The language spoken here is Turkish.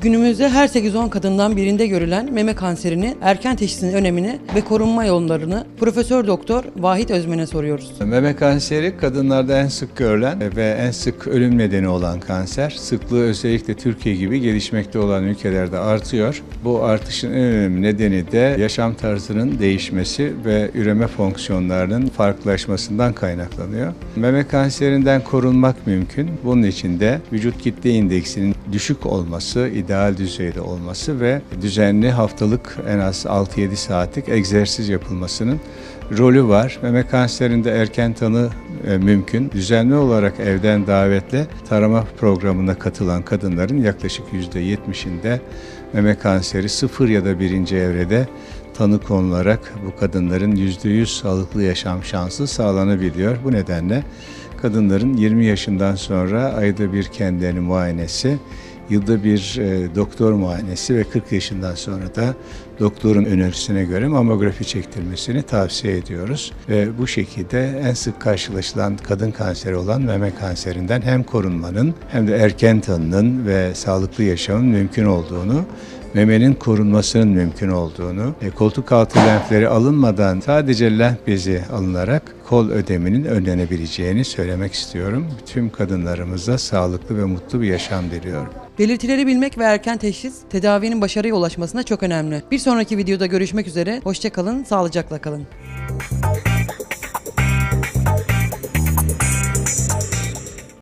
Günümüzde her 8-10 kadından birinde görülen meme kanserini, erken teşhisin önemini ve korunma yollarını Profesör Doktor Vahit Özmen'e soruyoruz. Meme kanseri kadınlarda en sık görülen ve en sık ölüm nedeni olan kanser. Sıklığı özellikle Türkiye gibi gelişmekte olan ülkelerde artıyor. Bu artışın en önemli nedeni de yaşam tarzının değişmesi ve üreme fonksiyonlarının farklılaşmasından kaynaklanıyor. Meme kanserinden korunmak mümkün. Bunun için de vücut kitle indeksinin düşük olması, ideal düzeyde olması ve düzenli haftalık en az 6-7 saatlik egzersiz yapılmasının rolü var. Meme kanserinde erken tanı e, mümkün. Düzenli olarak evden davetle tarama programına katılan kadınların yaklaşık %70'inde meme kanseri sıfır ya da birinci evrede tanı konularak bu kadınların %100 sağlıklı yaşam şansı sağlanabiliyor. Bu nedenle kadınların 20 yaşından sonra ayda bir kendilerini muayenesi, yılda bir e, doktor muayenesi ve 40 yaşından sonra da doktorun önerisine göre mamografi çektirmesini tavsiye ediyoruz. Ve bu şekilde en sık karşılaşılan kadın kanseri olan meme kanserinden hem korunmanın hem de erken tanının ve sağlıklı yaşamın mümkün olduğunu memenin korunmasının mümkün olduğunu, e, koltuk altı lenfleri alınmadan sadece lenf bezi alınarak kol ödeminin önlenebileceğini söylemek istiyorum. Tüm kadınlarımıza sağlıklı ve mutlu bir yaşam diliyorum. Belirtileri bilmek ve erken teşhis tedavinin başarıya ulaşmasına çok önemli. Bir sonraki videoda görüşmek üzere. Hoşçakalın, sağlıcakla kalın.